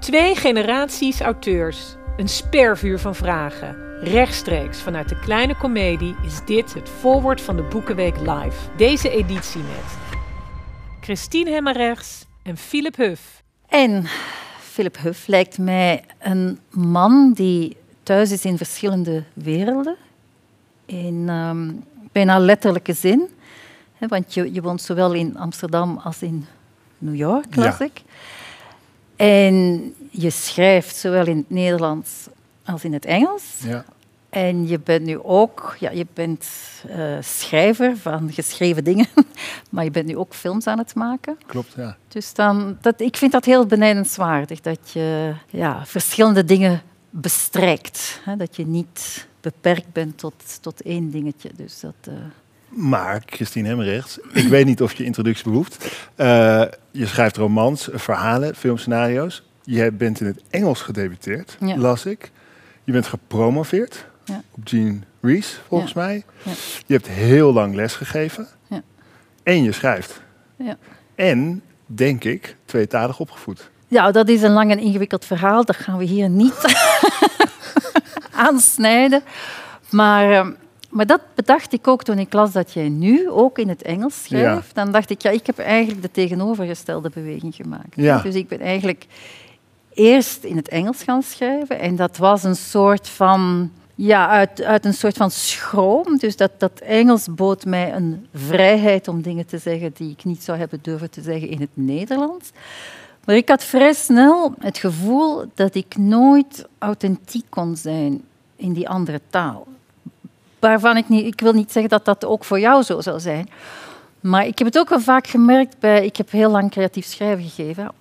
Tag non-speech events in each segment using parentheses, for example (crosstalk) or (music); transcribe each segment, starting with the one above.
Twee generaties auteurs. Een spervuur van vragen. Rechtstreeks vanuit de kleine komedie is dit het voorwoord van de Boekenweek Live. Deze editie met Christine Hemmerrechts en Philip Huff. En Philip Huff lijkt mij een man die thuis is in verschillende werelden. In ehm, bijna letterlijke zin. want je, je woont zowel in Amsterdam als in New York, las ik. En je schrijft zowel in het Nederlands als in het Engels. Ja. En je bent nu ook, ja, je bent uh, schrijver van geschreven dingen, (laughs) maar je bent nu ook films aan het maken. Klopt, ja. Dus dan, dat, ik vind dat heel benijdenswaardig, dat je ja, verschillende dingen bestrijkt. Hè, dat je niet beperkt bent tot, tot één dingetje. Dus dat, uh... Maar, Christine Hemmerrechts, ik weet niet of je introductie behoeft. Uh, je schrijft romans, verhalen, filmscenario's. Je bent in het Engels gedebuteerd, Ja. las ik. Je bent gepromoveerd Ja. op Jean Rees, volgens Ja. mij. Ja. Je hebt heel lang lesgegeven. Ja. En je schrijft. Ja. En, denk ik, tweetalig opgevoed. Ja, dat is een lang en ingewikkeld verhaal. Dat gaan we hier niet (laughs) aansnijden. Maar, eh, maar dat bedacht ik ook toen ik las dat jij nu ook in het Engels schrijft. Dan dacht ik, ja, ik heb eigenlijk de tegenovergestelde beweging gemaakt. Ja. Dus ik ben eigenlijk eerst in het Engels gaan schrijven. En dat was een soort van... Ja, uit, uit een soort van schroom. Dus dat, dat Engels bood mij een vrijheid om dingen te zeggen die ik niet zou hebben durven te zeggen in het Nederlands. Maar ik had vrij snel het gevoel dat ik nooit authentiek kon zijn in die andere taal. Waarvan ik niet, ik wil niet zeggen dat dat ook voor jou zo zal zijn. Maar ik heb het ook wel vaak gemerkt bij, ik heb heel lang creatief schrijven gegeven.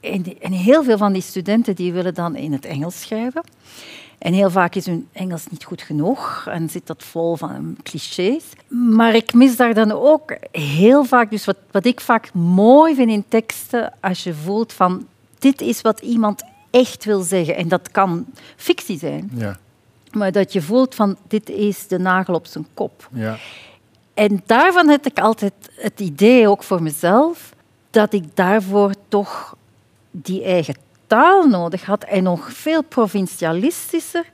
En, en heel veel van die studenten die willen dan in het Engels schrijven. En heel vaak is hun Engels niet goed genoeg en zit dat vol van clichés. Maar ik mis daar dan ook heel vaak, dus wat, wat ik vaak mooi vind in teksten, als je voelt van dit is wat iemand echt wil zeggen. En dat kan fictie zijn, Ja, maar dat je voelt van dit is de nagel op zijn kop. ja. En daarvan heb ik altijd het idee, ook voor mezelf, dat ik daarvoor toch die eigen taal nodig had en nog veel provincialistischer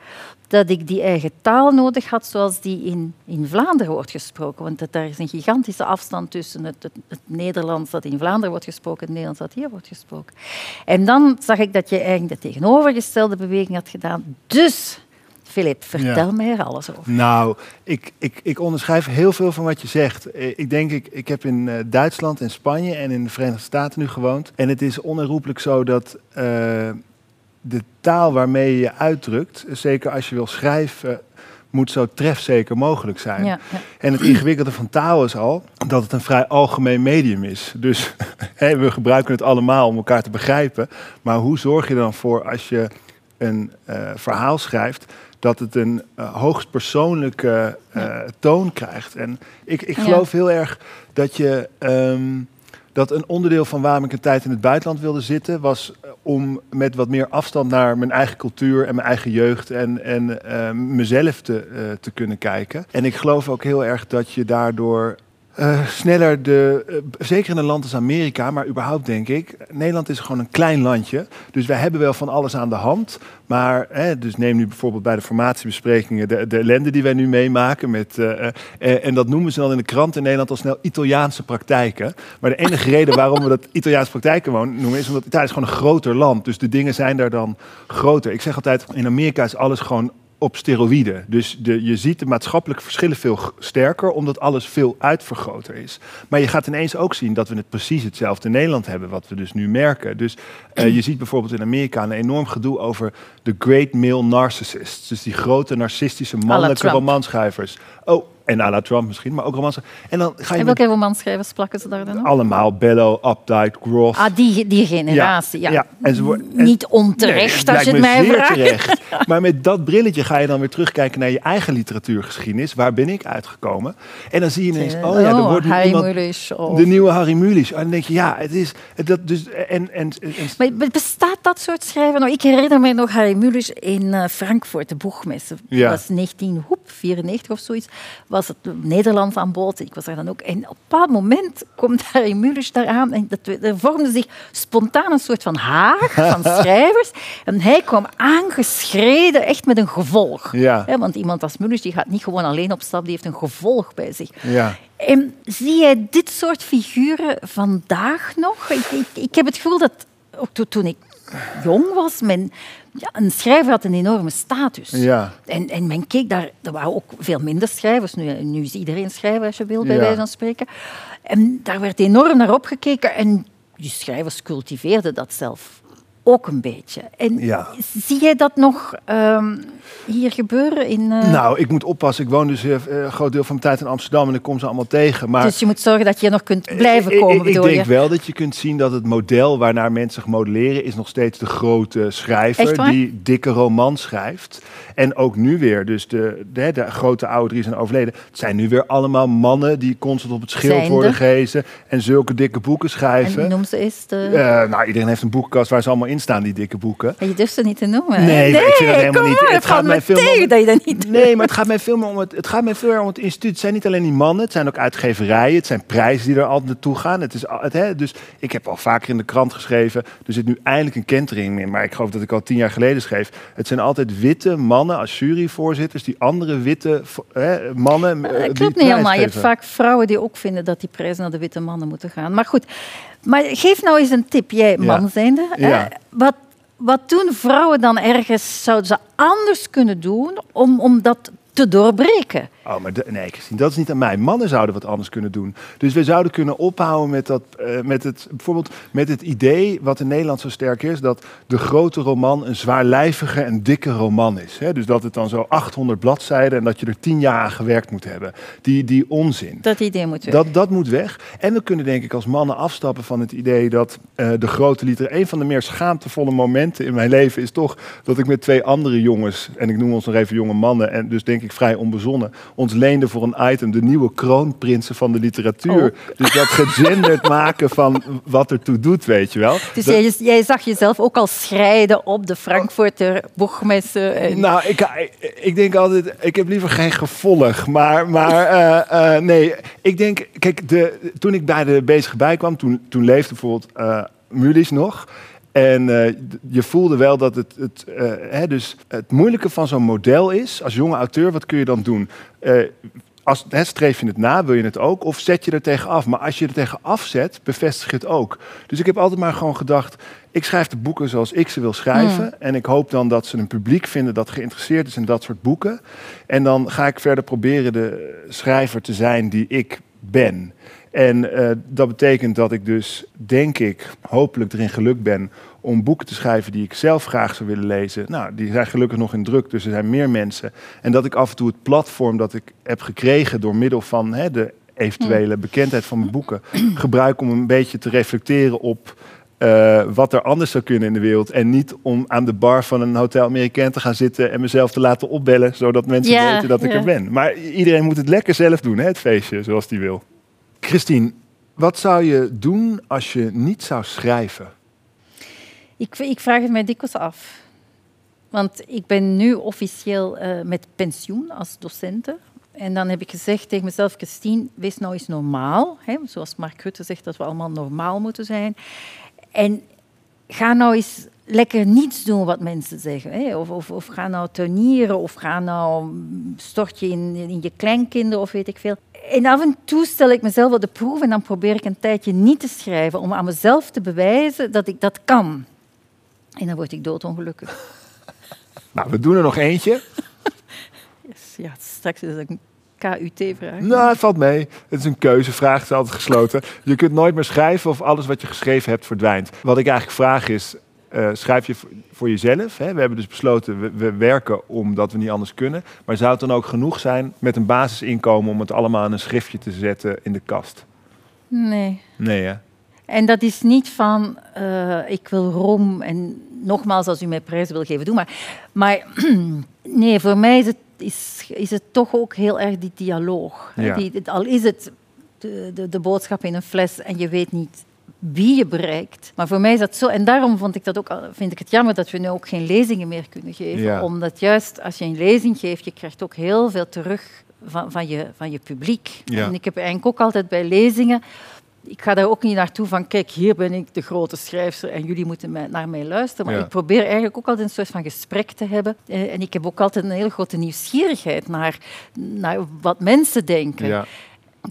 dat ik die eigen taal nodig had zoals die in, in Vlaanderen wordt gesproken. Want dat, daar is een gigantische afstand tussen het, het, het Nederlands dat in Vlaanderen wordt gesproken en het Nederlands dat hier wordt gesproken. En dan zag ik dat je eigenlijk de tegenovergestelde beweging had gedaan. Dus, Filip, vertel Ja. mij er alles over. Nou, ik, ik, ik onderschrijf heel veel van wat je zegt. Eh, Ik denk, ik, ik heb in eh, Duitsland en Spanje en in de Verenigde Staten nu gewoond. En het is onherroepelijk zo dat eh, de taal waarmee je je uitdrukt, zeker als je wil schrijven, moet zo trefzeker mogelijk zijn. Ja, ja. En het ingewikkelde van taal is al dat het een vrij algemeen medium is. Dus (laughs) we gebruiken het allemaal om elkaar te begrijpen. Maar hoe zorg je er dan voor als je een verhaal schrijft dat het een eh, hoogst persoonlijke eh, toon krijgt? En ik, ik Ja. geloof heel erg dat je. ehm, dat een onderdeel van waarom ik een tijd in het buitenland wilde zitten, was eh, om met wat meer afstand naar mijn eigen cultuur en mijn eigen jeugd en, en mezelf te, te kunnen kijken. En ik geloof ook heel erg dat je daardoor eh, sneller de, eh, zeker in een land als Amerika, maar überhaupt denk ik, Nederland is gewoon een klein landje. Dus wij hebben wel van alles aan de hand. Maar, hè, dus neem nu bijvoorbeeld bij de formatiebesprekingen de, de ellende die wij nu meemaken. Met, eh, en dat noemen ze dan in de krant in Nederland al snel Italiaanse praktijken. Maar de enige (laughs) reden waarom we dat Italiaanse praktijken noemen is omdat Italië is gewoon een groter land. Dus de dingen zijn daar dan groter. Ik zeg altijd, in Amerika is alles gewoon op steroïden. Dus de, je ziet de maatschappelijke verschillen veel sterker, omdat alles veel uitvergroter is. Maar je gaat ineens ook zien dat we het precies hetzelfde in Nederland hebben, wat we dus nu merken. Dus eh, je ziet bijvoorbeeld in Amerika een enorm gedoe over de great male narcissists. Dus die grote narcistische mannelijke romanschrijvers. Oh, en à la Trump misschien, maar ook romans. En dan ga je En met welke romanschrijvers plakken ze daar dan op? allemaal Bello, Updike, Groth. Ah, die, die generatie, ja. ja, en ze worden- en- Niet onterecht, Nee, als je het mij vraagt. terecht. (laughs) Maar met dat brilletje ga je dan weer terugkijken naar je eigen literatuurgeschiedenis. Waar ben ik uitgekomen? En dan zie je ineens, oh ja, er wordt nu Harry iemand... Mulisch of- De nieuwe Harry Mulisch. En dan denk je, ja, het is... Dat dus, en, en, en, Maar be- bestaat dat soort schrijven? Nou, ik herinner me nog Harry Mulisch in eh, Frankfurt, de boegmesse. Ja. Dat was 1994 of zoiets. Was het Nederlands aan bod. Ik was daar dan ook. En op een bepaald moment komt Harry Mulisch daar aan en dat, er vormde zich spontaan een soort van haag van (laughs) schrijvers. En hij kwam aangeschreden, echt met een gevolg. Ja. want iemand als Mulisch die gaat niet gewoon alleen op stap, die heeft een gevolg bij zich. Ja. En zie jij dit soort figuren vandaag nog? Ik, ik, ik heb het gevoel dat, ook to- toen ik jong was, men, ja, een schrijver had een enorme status. Ja. En, en men keek daar, er waren ook veel minder schrijvers. Nu, nu is iedereen schrijver, als je wil, bij Ja. wijze van spreken. En daar werd enorm naar opgekeken. En die schrijvers cultiveerden dat zelf ook een beetje. En Ja. zie jij dat nog ehm, hier gebeuren? In, eh, Nou, ik moet oppassen. Ik woon dus eh, een groot deel van mijn tijd in Amsterdam en ik kom ze allemaal tegen. Maar dus je moet zorgen dat je nog kunt blijven komen, Ik, ik, denk je? wel dat je kunt zien dat het model waarnaar mensen zich modelleren is nog steeds de grote schrijver die dikke romans schrijft. En ook nu weer, dus de, de, de grote oude drie zijn overleden. Het zijn nu weer allemaal mannen die constant op het schild Zijnde? worden gehezen en zulke dikke boeken schrijven. En noem ze eens de... Eh, nou, iedereen heeft een boekenkast waar ze allemaal in staan, die dikke boeken. Ja, Je durft ze niet te noemen. Nee, ik vind dat helemaal niet- maar, het gaat mij veel meer dat je dat niet doet. Nee, maar het gaat mij veel meer om het, het, gaat mij veel meer om het instituut. Het zijn niet alleen die mannen, het zijn ook uitgeverijen. Het zijn prijzen die er altijd naartoe gaan. Het is, het, hè, dus ik heb al vaker in de krant geschreven. Er zit nu eindelijk een kentering in. Maar ik geloof dat ik al tien jaar geleden schreef. Het zijn altijd witte mannen als juryvoorzitters. Die andere witte hè, mannen. eh, Dat die klopt niet helemaal. Je hebt vaak vrouwen die ook vinden dat die prijzen naar de witte mannen moeten gaan. Maar goed, maar geef nou eens een tip, jij man zijnde. hè. Ja. Wat, wat doen vrouwen dan ergens, zouden ze anders kunnen doen om, om dat te doorbreken? Oh, maar de- nee, Christine, dat is niet aan mij. Mannen zouden wat anders kunnen doen. Dus we zouden kunnen ophouden met, dat, eh, met, het, bijvoorbeeld met het idee, wat in Nederland zo sterk is, dat de grote roman een zwaarlijvige en dikke roman is. Hè? Dus dat het dan zo 800 bladzijden en dat je er 10 jaar aan gewerkt moet hebben. Die, die onzin. Dat idee moet weg. Dat, dat moet weg. En we kunnen denk ik als mannen afstappen van het idee dat eh, de grote literatuur... Een van de meer schaamtevolle momenten in mijn leven is toch dat ik met twee andere jongens... en ik noem ons nog even jonge mannen en dus denk ik vrij onbezonnen... ons leende voor een item de nieuwe kroonprinsen van de literatuur. Dus dat gegenderd (laughs) maken van wat ertoe doet, weet je wel. Dus Dat- jij, jij zag jezelf ook al schrijden op de Frankfurter boegmessen. En... Nou, ik, ik, denk altijd, ik heb liever geen gevolg. Maar, maar eh, eh, nee, ik denk, kijk, de, toen ik bij de bezige bij kwam, toen, toen leefde bijvoorbeeld Mulisch nog. En eh, je voelde wel dat het, het, eh, hè, dus het moeilijke van zo'n model is, als jonge auteur, wat kun je dan doen? Eh, als, hè, streef je het na, wil je het ook? Of zet je er tegen af? Maar als je er tegen afzet, bevestig je het ook. Dus ik heb altijd maar gewoon gedacht, ik schrijf de boeken zoals ik ze wil schrijven. En ik hoop dan dat ze een publiek vinden dat geïnteresseerd is in dat soort boeken. En dan ga ik verder proberen de schrijver te zijn die ik ben. En dat betekent dat ik dus, denk ik, hopelijk erin gelukt ben om boeken te schrijven die ik zelf graag zou willen lezen. Nou, die zijn gelukkig nog in druk, dus er zijn meer mensen. En dat ik af en toe het platform dat ik heb gekregen door middel van hè, de eventuele bekendheid van mijn boeken gebruik om een beetje te reflecteren op eh, wat er anders zou kunnen in de wereld. En niet om aan de bar van een Hotel Amerikaan te gaan zitten en mezelf te laten opbellen, zodat mensen Ja, weten dat ik ja. er ben. Maar iedereen moet het lekker zelf doen, hè, het feestje, zoals die wil. Christine, wat zou je doen als je niet zou schrijven? Ik, ik vraag het mij dikwijls af. Want ik ben nu officieel eh, met pensioen als docente. En dan heb ik gezegd tegen mezelf, Christine, wees nou eens normaal. Hè? Zoals Mark Rutte zegt, dat we allemaal normaal moeten zijn. En ga nou eens lekker niets doen wat mensen zeggen. Hè? Of, of, of ga nou tuinieren, of ga nou mm, stort je in, in je kleinkinderen, of weet ik veel. En af en toe stel ik mezelf op de proef en dan probeer ik een tijdje niet te schrijven, om aan mezelf te bewijzen dat ik dat kan. En dan word ik doodongelukkig. (laughs) Nou, we doen er nog eentje. (laughs) Yes, ja, straks is het een KUT-vraag. Nou, het valt mee. Het is een keuzevraag, het is altijd gesloten. Je kunt nooit meer schrijven of alles wat je geschreven hebt verdwijnt. Wat ik eigenlijk vraag is, eh, schrijf je voor jezelf? Hè? We hebben dus besloten, we, we werken omdat we niet anders kunnen. Maar zou het dan ook genoeg zijn met een basisinkomen om het allemaal in een schriftje te zetten in de kast? Nee. Nee, hè? En dat is niet van, eh, ik wil roem en nogmaals, als u mij prijzen wil geven, doe maar. Maar (clears throat) nee, voor mij is het, is, is het toch ook heel erg die dialoog. Ja. Die, al is het de, de, de boodschap in een fles en je weet niet wie je bereikt. Maar voor mij is dat zo. En daarom vond ik dat ook, vind ik het jammer dat we nu ook geen lezingen meer kunnen geven. Ja. Omdat juist als je een lezing geeft, je krijgt ook heel veel terug van, van, je, van je publiek. Ja. En ik heb eigenlijk ook altijd bij lezingen ik ga daar ook niet naartoe van, kijk, hier ben ik de grote schrijfster en jullie moeten mij, naar mij luisteren. Maar Ja. ik probeer eigenlijk ook altijd een soort van gesprek te hebben. Eh, en ik heb ook altijd een hele grote nieuwsgierigheid naar, naar wat mensen denken. Ja.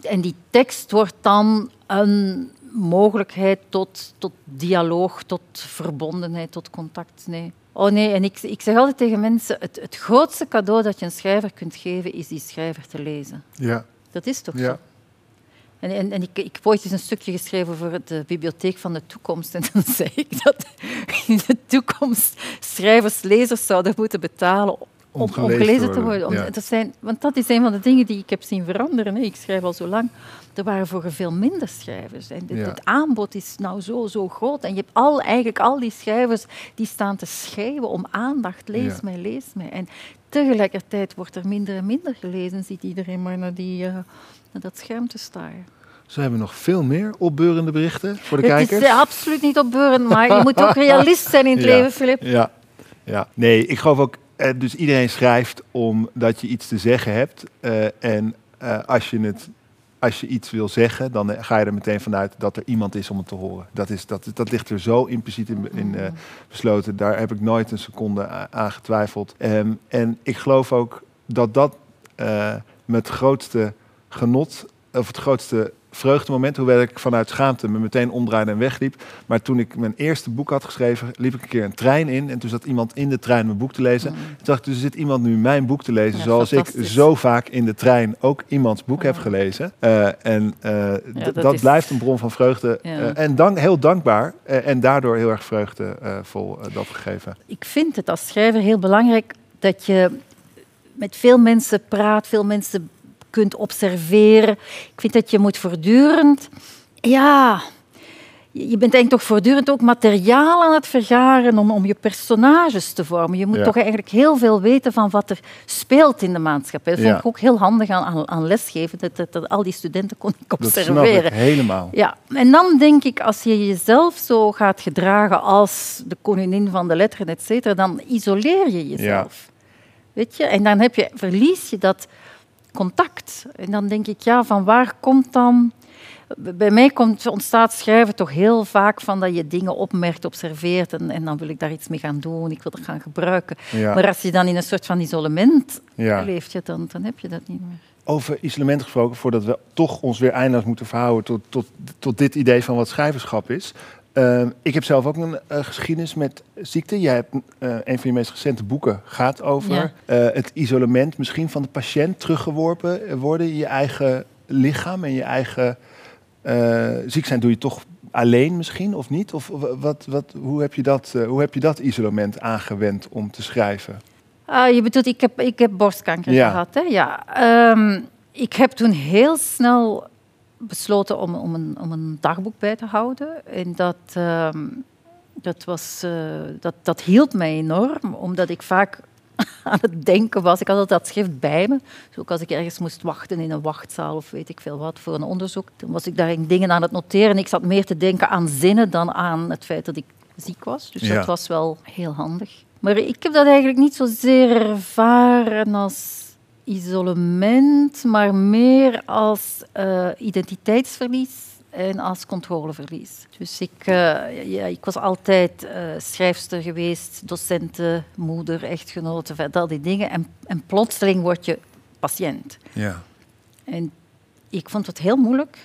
En die tekst wordt dan een mogelijkheid tot, tot dialoog, tot verbondenheid, tot contact. Nee. Oh nee, en ik, ik zeg altijd tegen mensen, het, het grootste cadeau dat je een schrijver kunt geven, is die schrijver te lezen. Ja. Dat is toch zo? En, en, en ik, ik heb ooit eens een stukje geschreven voor de Bibliotheek van de Toekomst. En dan (laughs) zei ik dat in de toekomst schrijvers lezers zouden moeten betalen om, Om om gelezen te worden, worden. Om- ja. dat zijn, want dat is een van de dingen die ik heb zien veranderen. Hè. Ik schrijf al zo lang. Er waren vroeger veel minder schrijvers. En het, Ja. het aanbod is nou zo, zo groot. En je hebt al, eigenlijk al die schrijvers die staan te schreeuwen om aandacht. Lees Ja. mij, lees mij. En tegelijkertijd wordt er minder en minder gelezen. Ziet iedereen maar naar, die, eh, naar dat scherm te staren. Zo hebben we nog veel meer opbeurende berichten voor de Het kijkers. is eh, absoluut niet opbeurend, maar je moet ook (laughs) realist zijn in het Ja. leven, Filip. Ja, ja. Nee, ik geloof ook, eh, dus iedereen schrijft omdat je iets te zeggen hebt. eh, en als, je het, als je iets wil zeggen, dan ga je er meteen vanuit dat er iemand is om het te horen. Dat, is, dat, dat ligt er zo impliciet in, in besloten. Daar heb ik nooit een seconde aan getwijfeld. Ehm, en ik geloof ook dat dat met het grootste genot, of het grootste vreugdemoment, hoewel ik vanuit schaamte me meteen omdraaide en wegliep. Maar toen ik mijn eerste boek had geschreven, liep ik een keer een trein in. En toen zat iemand in de trein mijn boek te lezen. Toen dacht ik, dus er zit iemand nu mijn boek te lezen. Ja, zoals ik zo vaak in de trein ook iemands boek heb gelezen. Eh, en eh, dat dat, is- blijft een bron van vreugde. Ja. Eh, en dank, heel dankbaar. en daardoor heel erg vreugdevol dat gegeven. Ik vind het als schrijver heel belangrijk dat je met veel mensen praat, veel mensen kunt observeren. Ik vind dat je moet voortdurend, ja, je bent eigenlijk toch voortdurend ook materiaal aan het vergaren om, om je personages te vormen. Je moet Ja. toch eigenlijk heel veel weten van wat er speelt in de maatschappij. Dat vond ik ook heel handig aan, aan, aan lesgeven, dat, dat, dat al die studenten kon ik Dat snap observeren. ik helemaal. Ja, en dan denk ik, als je jezelf zo gaat gedragen als de koningin van de letteren, et cetera, dan isoleer je jezelf. Weet je? En dan heb je, verlies je dat contact. En dan denk ik, ja, van waar komt dan... Bij mij komt, ontstaat schrijven toch heel vaak van dat je dingen opmerkt, observeert en, en dan wil ik daar iets mee gaan doen, ik wil dat gaan gebruiken. Ja. Maar als je dan in een soort van isolement Ja. leeft, ja, dan, dan heb je dat niet meer. Over isolement gesproken, voordat we toch ons weer eindeloos moeten verhouden tot, tot, tot dit idee van wat schrijverschap is. Eh, ik heb zelf ook een eh, geschiedenis met ziekte. Jij hebt eh, een van je meest recente boeken gaat over Ja. eh, het isolement misschien van de patiënt teruggeworpen worden in je eigen lichaam en je eigen ziek zijn doe je toch alleen misschien of niet? Of wat, wat, hoe, heb je dat, hoe heb je dat isolement aangewend om te schrijven? Ah, je bedoelt, ik heb, ik heb borstkanker Ja. gehad. Hè? Ja. Ehm, ik heb toen heel snel besloten om, om, een, om een dagboek bij te houden. En dat, ehm, dat, was, eh, dat, dat hielp mij enorm, omdat ik vaak (laughs) aan het denken was. Ik had altijd dat schrift bij me. Dus ook als ik ergens moest wachten in een wachtzaal of weet ik veel wat voor een onderzoek, dan was ik daar dingen aan het noteren. Ik zat meer te denken aan zinnen dan aan het feit dat ik ziek was. Dus Ja. dat was wel heel handig. Maar ik heb dat eigenlijk niet zozeer ervaren als isolement, maar meer als eh, identiteitsverlies en als controleverlies. Dus ik, eh, ja, ik was altijd eh, schrijfster geweest, docenten, moeder, echtgenote, van al die dingen. En, en plotseling word je patiënt. Ja. En ik vond het heel moeilijk.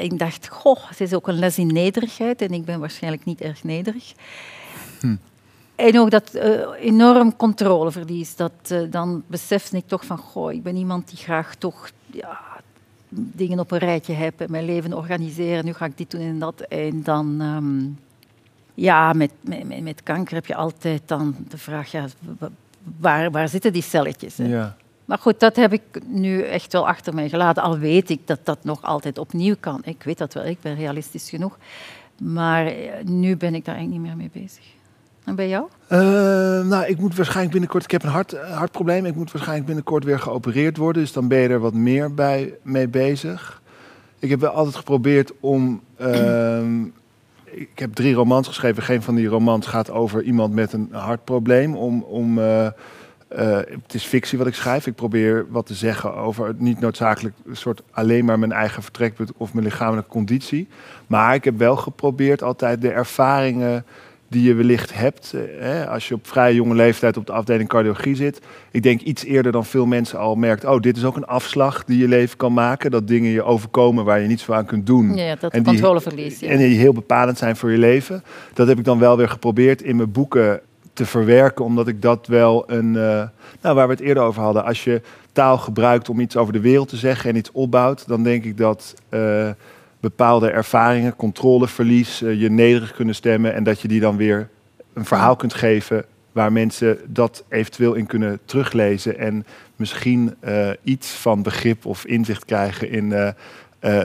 Ik dacht, goh, het is ook een les in nederigheid. En ik ben waarschijnlijk niet erg nederig. En ook dat eh, enorm controleverlies. Dat, eh, dan besefte ik toch van, goh, ik ben iemand die graag toch ja, dingen op een rijtje heb en mijn leven organiseren. Nu ga ik dit doen en dat. En dan, ehm, ja, met, met, met- kanker heb je altijd dan de vraag, ja, wa- waar, waar zitten die celletjes? hè? Ja. Maar goed, dat heb ik nu echt wel achter mij gelaten. Al weet ik dat dat nog altijd opnieuw kan. Ik weet dat wel, ik ben realistisch genoeg. Maar eh, nu ben ik daar eigenlijk niet meer mee bezig. En bij jou? Eh, nou, ik moet waarschijnlijk binnenkort. Ik heb een hart, eh, hartprobleem. Ik moet waarschijnlijk binnenkort weer geopereerd worden. Dus dan ben je er wat meer bij, mee bezig. Ik heb wel altijd geprobeerd om. ehm, (clears throat) ik heb drie romans geschreven. Geen van die romans gaat over iemand met een hartprobleem. Om, om eh, eh, het is fictie wat ik schrijf. Ik probeer wat te zeggen over het niet noodzakelijk soort alleen maar mijn eigen vertrekpunt of mijn lichamelijke conditie. Maar ik heb wel geprobeerd altijd de ervaringen die je wellicht hebt eh, hè, als je op vrij jonge leeftijd op de afdeling cardiologie zit. Ik denk iets eerder dan veel mensen al merkt, oh, dit is ook een afslag die je leven kan maken. Dat dingen je overkomen waar je niets voor aan kunt doen. Ja, dat en controleverlies. Ja. En die heel bepalend zijn voor je leven. Dat heb ik dan wel weer geprobeerd in mijn boeken te verwerken, omdat ik dat wel een. Uh, nou, waar we het eerder over hadden. Als je taal gebruikt om iets over de wereld te zeggen en iets opbouwt, dan denk ik dat. Uh, bepaalde ervaringen, controleverlies, uh, je nederig kunnen stemmen en dat je die dan weer een verhaal kunt geven waar mensen dat eventueel in kunnen teruglezen en misschien uh, iets van begrip of inzicht krijgen in uh,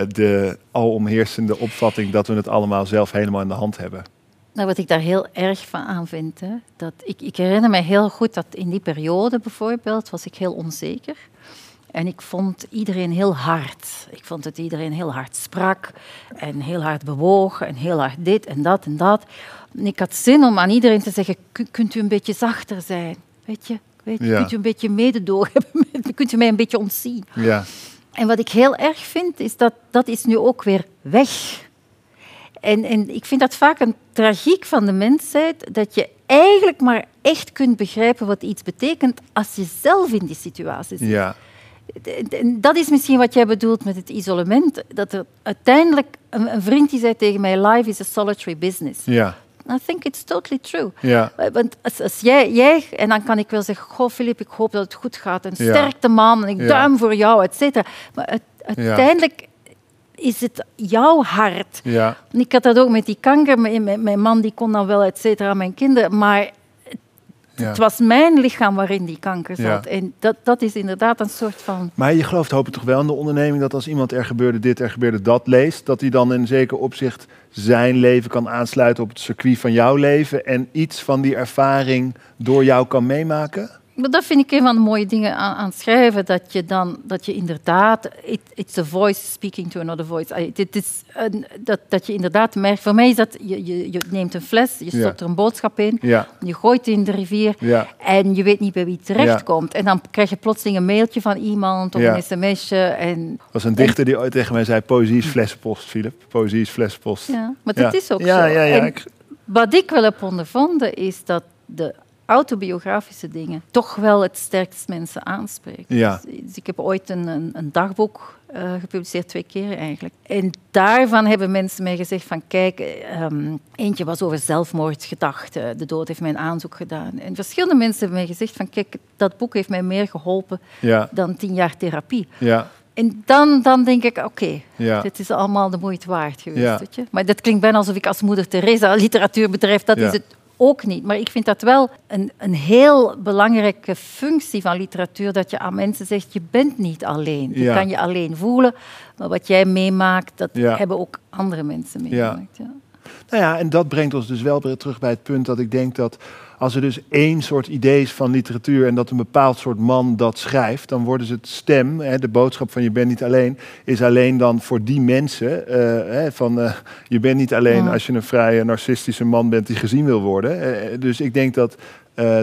de alomheersende opvatting dat we het allemaal zelf helemaal in de hand hebben. Nou, wat ik daar heel erg van aan vind, hè, dat ik, ik herinner me heel goed dat in die periode bijvoorbeeld was ik heel onzeker. En ik vond iedereen heel hard. Ik vond dat iedereen heel hard sprak en heel hard bewoog en heel hard dit en dat en dat. En ik had zin om aan iedereen te zeggen, kunt u een beetje zachter zijn? Weet je, weet je kunt u een beetje mededogen (laughs) hebben? kunt u mij een beetje ontzien? Ja. En wat ik heel erg vind, is dat dat is nu ook weer weg. En, en ik vind dat vaak een tragiek van de mensheid, dat je eigenlijk maar echt kunt begrijpen wat iets betekent als je zelf in die situatie zit. Ja dat is misschien wat jij bedoelt met het isolement. Dat er uiteindelijk een, een vriend die zei tegen mij: Life is a solitary business. Ja. I think it's totally true. Ja. Want als, als jij, jij, en dan kan ik wel zeggen: Goh, Filip, ik hoop dat het goed gaat. En sterkte, man, en ik duim voor jou, et cetera. Maar uiteindelijk is het jouw hart. Ja. En ik had dat ook met die kanker. Mijn, mijn man die kon dan wel, et cetera, mijn kinderen. Maar het was mijn lichaam waarin die kanker zat. En dat, dat is inderdaad een soort van. Maar je gelooft hopelijk toch wel in de onderneming dat als iemand er gebeurde dit, er gebeurde dat leest, dat hij dan in zeker opzicht zijn leven kan aansluiten op het circuit van jouw leven en iets van die ervaring door jou kan meemaken? Maar dat vind ik een van de mooie dingen aan, aan schrijven, dat je dan dat je inderdaad, it, it's a voice speaking to another voice. It is een, dat, dat je inderdaad merkt, voor mij is dat, je, je, je neemt een fles, je stopt er een boodschap in, ja. je gooit in de rivier ja. en je weet niet bij wie het terechtkomt. En dan krijg je plotseling een mailtje van iemand of een sms'je. En, er was een dichter die ooit tegen mij zei, poëzie is flessenpost, Philip. Poëzie is flessenpost. Ja, maar dat is ook zo. Ja, ja, ik... Wat ik wel heb ondervonden is dat de autobiografische dingen toch wel het sterkst mensen aanspreken. Ja. Dus, dus ik heb ooit een, een, een dagboek uh, gepubliceerd, twee keer eigenlijk. En daarvan hebben mensen mij gezegd van kijk, um, eentje was over zelfmoordgedachten, de dood heeft mij een aanzoek gedaan. En verschillende mensen hebben mij gezegd van kijk, dat boek heeft mij meer geholpen ja. dan tien jaar therapie. Ja. En dan, dan denk ik, oké, ja. dit is allemaal de moeite waard geweest. Ja. Weet je? Maar dat klinkt bijna alsof ik als moeder Teresa literatuur betreft, dat is het ook niet. Maar ik vind dat wel een, een heel belangrijke functie van literatuur, dat je aan mensen zegt, je bent niet alleen. Je kan je alleen voelen, maar wat jij meemaakt, dat hebben ook andere mensen meegemaakt. Ja. Nou ja, en dat brengt ons dus wel weer terug bij het punt dat ik denk dat als er dus één soort idee is van literatuur en dat een bepaald soort man dat schrijft, dan worden ze het stem, hè, de boodschap van je bent niet alleen, is alleen dan voor die mensen. Uh, hè, van uh, je bent niet alleen als je een vrije narcistische man bent die gezien wil worden. Uh, dus ik denk dat,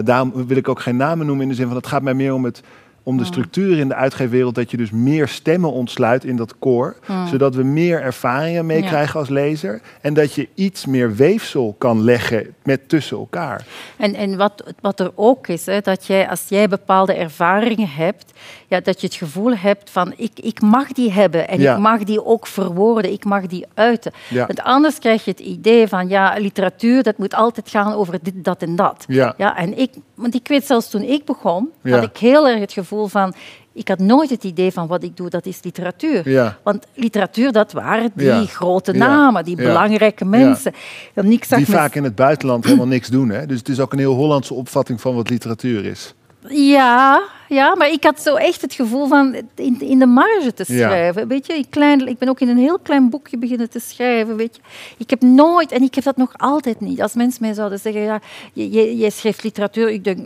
daarom wil ik ook geen namen noemen in de zin van het gaat mij meer om het om de structuur in de uitgeefwereld dat je dus meer stemmen ontsluit in dat koor, zodat we meer ervaringen meekrijgen als lezer en dat je iets meer weefsel kan leggen met tussen elkaar. En, en wat, wat er ook is, hè, dat jij als jij bepaalde ervaringen hebt, ja, dat je het gevoel hebt van ik, ik mag die hebben en ik mag die ook verwoorden, ik mag die uiten. Want anders krijg je het idee van ja, literatuur dat moet altijd gaan over dit, dat en dat. Ja. Ja, en ik, want ik weet zelfs toen ik begon, had ik heel erg het gevoel van ik had nooit het idee van wat ik doe, dat is literatuur. Ja. Want literatuur, dat waren die grote namen, die belangrijke mensen. En ik zag die vaak in het buitenland helemaal niks doen. Hè? Dus het is ook een heel Hollandse opvatting van wat literatuur is. Ja, ja, maar ik had zo echt het gevoel van in, in de marge te schrijven. Weet je, klein, ik ben ook in een heel klein boekje beginnen te schrijven. Weet je. Ik heb nooit, en ik heb dat nog altijd niet. Als mensen mij zouden zeggen, ja, jij schrijft literatuur, ik denk,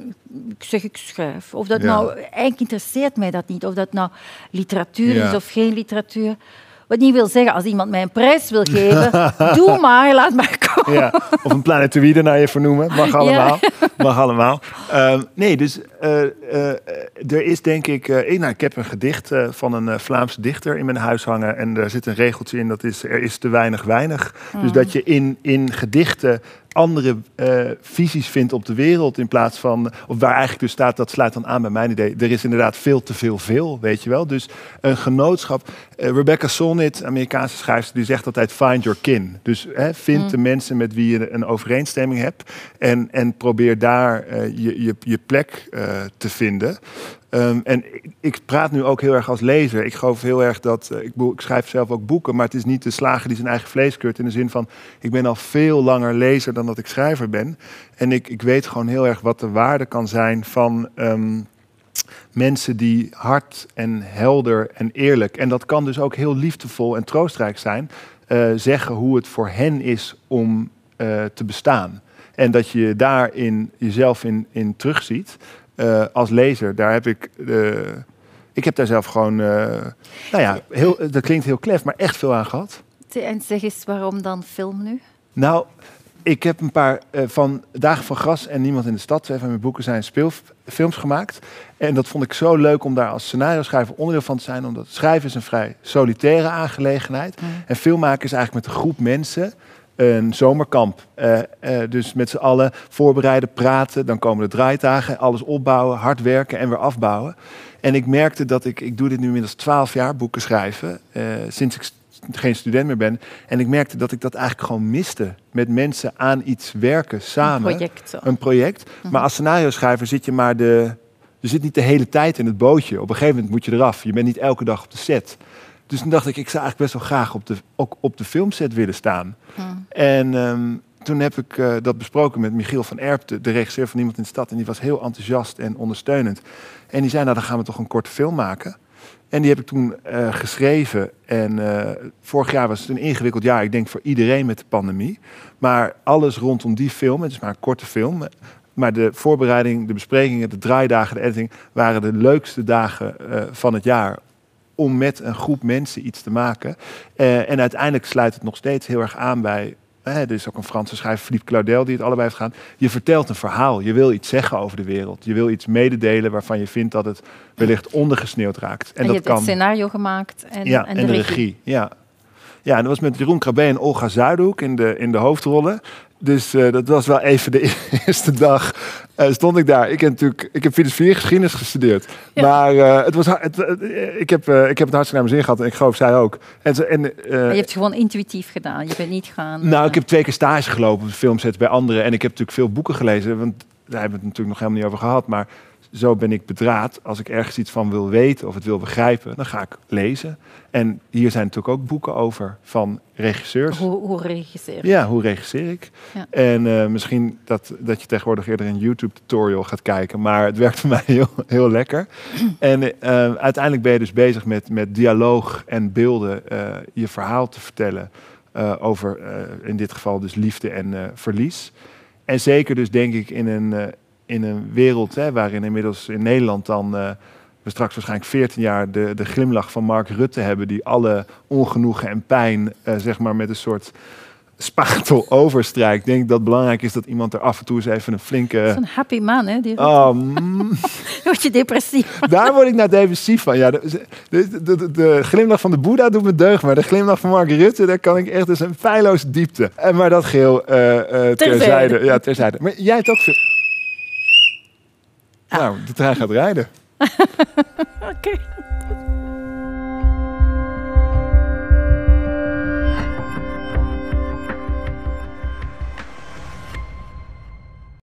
ik zeg ik schrijf. Of dat nou, eigenlijk interesseert mij dat niet. Of dat nou literatuur is of geen literatuur. Wat niet wil zeggen, als iemand mij een prijs wil geven, (laughs) doe maar, laat maar komen. Ja, of een planetoïde naar je vernoemen. Mag allemaal. (laughs) Mag allemaal. Ehm, nee, dus uh, uh, er is denk ik... Uh, nou, ik heb een gedicht van een Vlaamse dichter in mijn huis hangen. En daar zit een regeltje in, dat is... Er is te weinig weinig. Dus mm. dat je in, in gedichten andere uh, visies vindt op de wereld in plaats van, of waar eigenlijk dus staat, dat sluit dan aan bij mijn idee, er is inderdaad veel te veel veel, weet je wel. Dus een genootschap, uh, Rebecca Solnit, Amerikaanse schrijfster, die zegt altijd find your kin. Dus hè, vind mm. de mensen met wie je een overeenstemming hebt en, en probeer daar uh, je, je, je plek te vinden. Um, en ik, praat nu ook heel erg als lezer. Ik geloof heel erg dat. Uh, ik, ik, schrijf zelf ook boeken, maar het is niet de slager die zijn eigen vlees keurt. In de zin van: ik ben al veel langer lezer dan dat ik schrijver ben. En ik, ik weet gewoon heel erg wat de waarde kan zijn van. Um, mensen die hard en helder en eerlijk, en dat kan dus ook heel liefdevol en troostrijk zijn, uh, zeggen hoe het voor hen is om uh, te bestaan. En dat je daarin jezelf in, in terugziet. Uh, als lezer, daar heb ik. Uh, ik heb daar zelf gewoon. Uh, nou ja, heel, dat klinkt heel klef, maar echt veel aan gehad. En zeg eens waarom dan film nu? Nou, ik heb een paar van Dagen van Gras en Niemand in de Stad, twee van mijn boeken zijn speelfilms gemaakt. En dat vond ik zo leuk om daar als scenario schrijver onderdeel van te zijn, omdat schrijven is een vrij solitaire aangelegenheid. Mm. En filmmaken is eigenlijk met een groep mensen een zomerkamp. Uh, uh, dus met z'n allen voorbereiden, praten. Dan komen de draaitagen, alles opbouwen, hard werken en weer afbouwen. En ik merkte dat ik, ik doe dit nu inmiddels twaalf jaar, boeken schrijven, uh, sinds ik geen student meer ben. En ik merkte dat ik dat eigenlijk gewoon miste. Met mensen aan iets werken samen. Een project. Een project. Mhm. Maar als scenario schrijver zit je maar de... Je zit niet de hele tijd in het bootje. Op een gegeven moment moet je eraf. Je bent niet elke dag op de set. Dus toen dacht ik, ik zou eigenlijk best wel graag op de, ook op de filmset willen staan. En um, toen heb ik uh, dat besproken met Michiel van Erp, de, regisseur van Iemand in de Stad. En die was heel enthousiast en ondersteunend. En die zei, nou dan gaan we toch een korte film maken. En die heb ik toen uh, geschreven. En uh, vorig jaar was het een ingewikkeld jaar, ik denk voor iedereen met de pandemie. Maar alles rondom die film, het is maar een korte film. Maar de voorbereiding, de besprekingen, de draaidagen, de editing waren de leukste dagen van het jaar om met een groep mensen iets te maken. Uh, en uiteindelijk sluit het nog steeds heel erg aan bij. Er is ook een Franse schrijver, Philippe Claudel, die het allebei heeft gedaan. Je vertelt een verhaal. Je wil iets zeggen over de wereld. Je wil iets mededelen waarvan je vindt dat het wellicht ondergesneeuwd raakt. En, en je dat hebt kan... het scenario gemaakt en, ja, en, de, regie. Ja. Ja, en dat was met Jeroen Krabbe en Olga Zuidhoek in de, in de hoofdrollen. Dus uh, dat was wel even de (laughs) eerste dag. Uh, stond ik daar. Ik heb natuurlijk, ik heb filosofie geschiedenis gestudeerd. Ja. Maar uh, het was, het, ik, heb, ik heb het hartstikke naar mijn zin gehad en ik geloof zij ook. En, en, je hebt het gewoon intuïtief gedaan. Je bent niet gaan. Nou, ik heb twee keer stage gelopen op filmsets bij anderen. En ik heb natuurlijk veel boeken gelezen. Want daar hebben we het natuurlijk nog helemaal niet over gehad. Maar zo ben ik bedraad. Als ik ergens iets van wil weten of het wil begrijpen, dan ga ik lezen. En hier zijn natuurlijk ook boeken over van regisseurs. Hoe, hoe regisseer je? Ja, hoe regisseer ik? Ja. En uh, misschien dat, dat je tegenwoordig eerder een YouTube-tutorial gaat kijken. Maar het werkt voor (laughs) mij heel, heel lekker. en uh, uiteindelijk ben je dus bezig met, met dialoog en beelden uh, je verhaal te vertellen. over in dit geval dus liefde en verlies. En zeker dus denk ik in een in een wereld hè, waarin inmiddels in Nederland dan uh, we straks waarschijnlijk 14 jaar de, de glimlach van Mark Rutte hebben, die alle ongenoegen en pijn uh, zeg maar met een soort spatel (laughs) overstrijkt. Denk dat het belangrijk is dat iemand er af en toe eens even een flinke. Zo'n happy man, hè? Die oh, mm. (laughs) word je depressief. Daar word ik nou depressief van. Ja, de, de, de, de, glimlach van de Boeddha doet me deugd, maar de glimlach van Mark Rutte, daar kan ik echt eens een feilloze diepte. En maar dat geheel uh, uh, terzijde. terzijde. Ja, terzijde. Maar jij hebt ook veel. Nou, de trein gaat rijden. (laughs) Oké.